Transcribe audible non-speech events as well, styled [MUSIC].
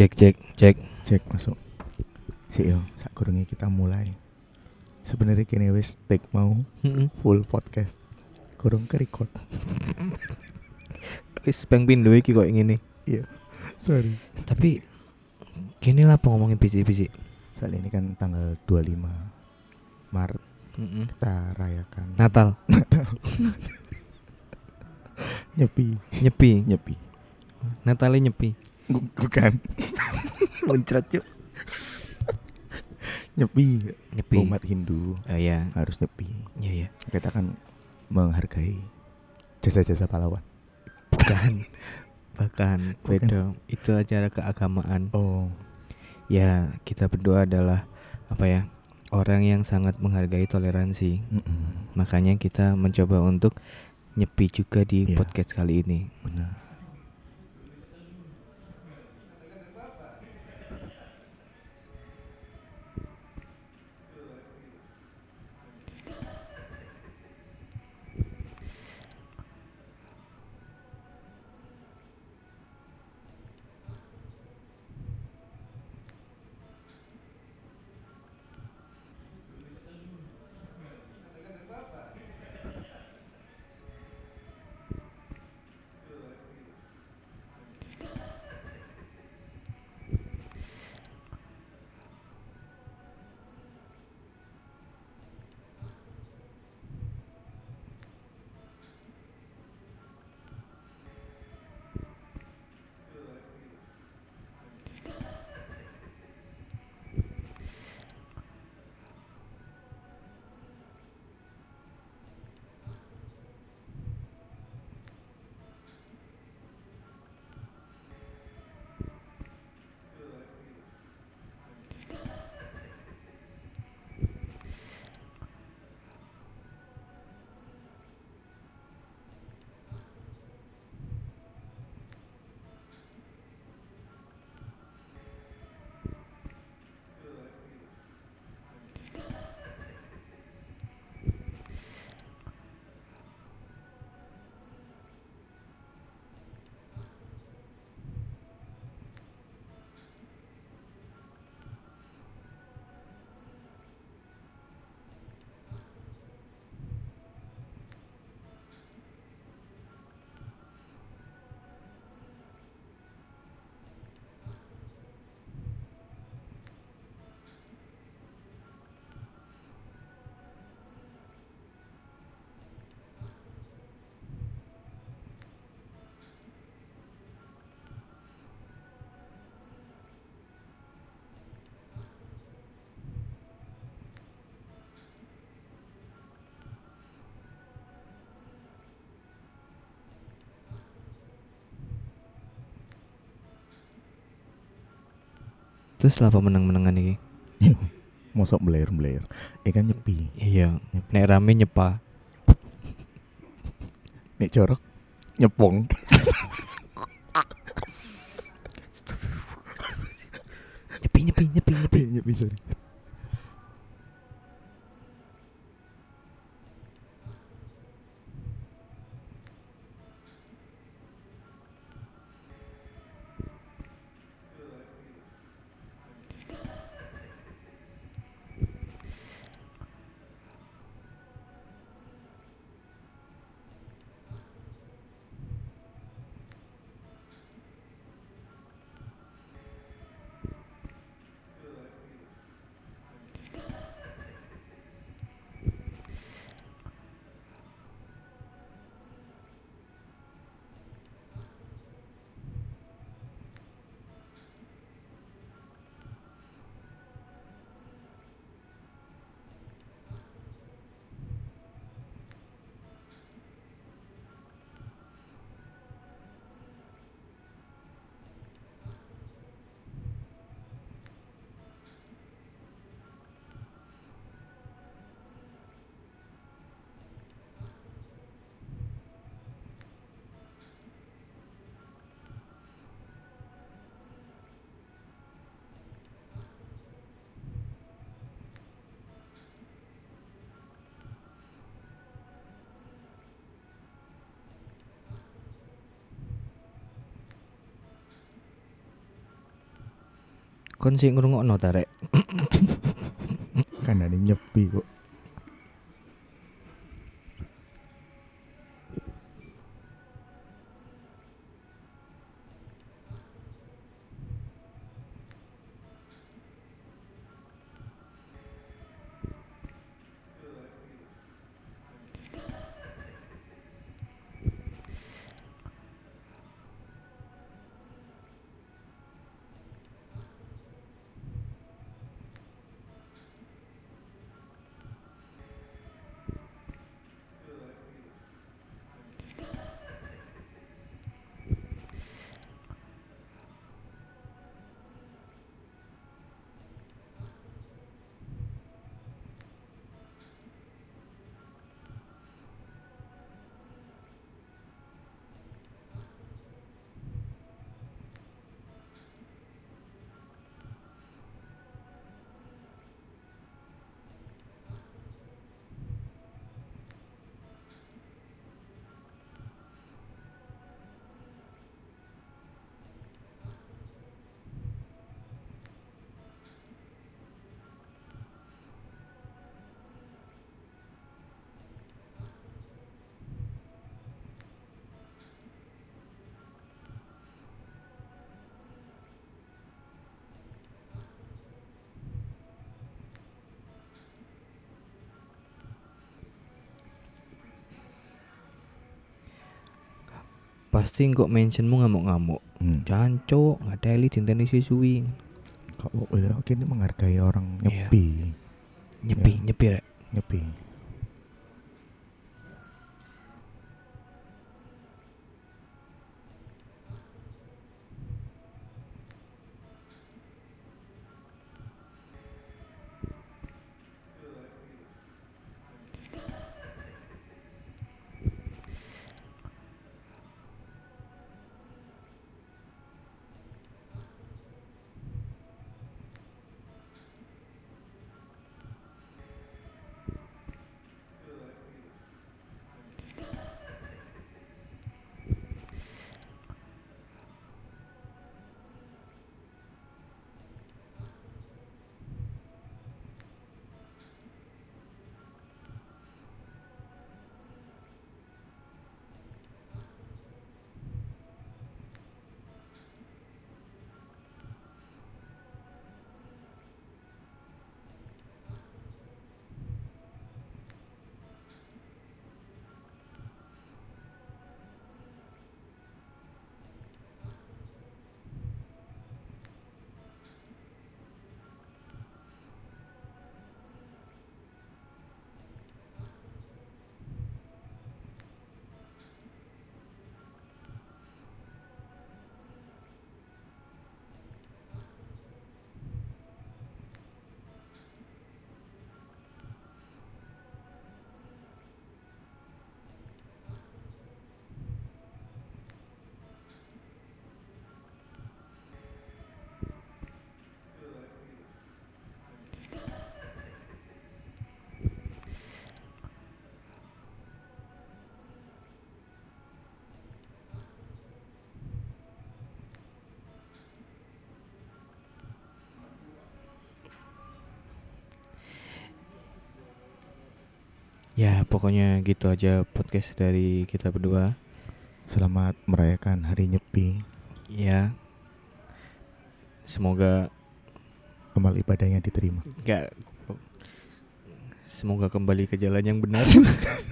Cek cek cek. Cek masuk. Sik yo, sak kita mulai. Sebenarnya kini wis take mau full podcast. Kurung ke record. Wis peng pindho iki kok ngene. Sorry. Tapi kini lah apa ngomongin bisik-bisik. Soal ini kan tanggal 25 Maret Heeh. kita rayakan Natal, [LAUGHS] nyepi, nyepi. nyepi. Natalnya nyepi. Bu- Bukan Muncrat yuk. nyepi. Nyepi. Umat Hindu Oh iya. harus nyepi. Iya iya. Kita kan menghargai jasa-jasa pahlawan. Bukan. Bahkan beda. Itu acara keagamaan. Oh, Ya, kita berdua adalah apa ya? Orang yang sangat menghargai toleransi. mm-mm, Makanya kita mencoba untuk nyepi juga di Iya. podcast kali ini. benar. Terus lah menang-menangan iki? Mosok beler-beler. Eh kan nyepi. Iya. Nyepi. Nek rame nyepa. Nek jorok nyepong. Nyepi nyepi nyepi. nyepi, nyepi sorry. Kon sing ngrungokno ta. Kan ada nyepi kok. Pasti kok mentionmu ngamuk-ngamuk. Hmm. Jancuk, ngadeli dinteni siswi. Kok ya, kini menghargai orang Iya. nyepi, Nyepi, Ya. nyepi rek. nyepi. Ya, pokoknya gitu aja podcast dari kita berdua. Selamat merayakan hari nyepi. Ya. Semoga Amal ibadahnya diterima. enggak semoga kembali ke jalan yang benar. [LAUGHS]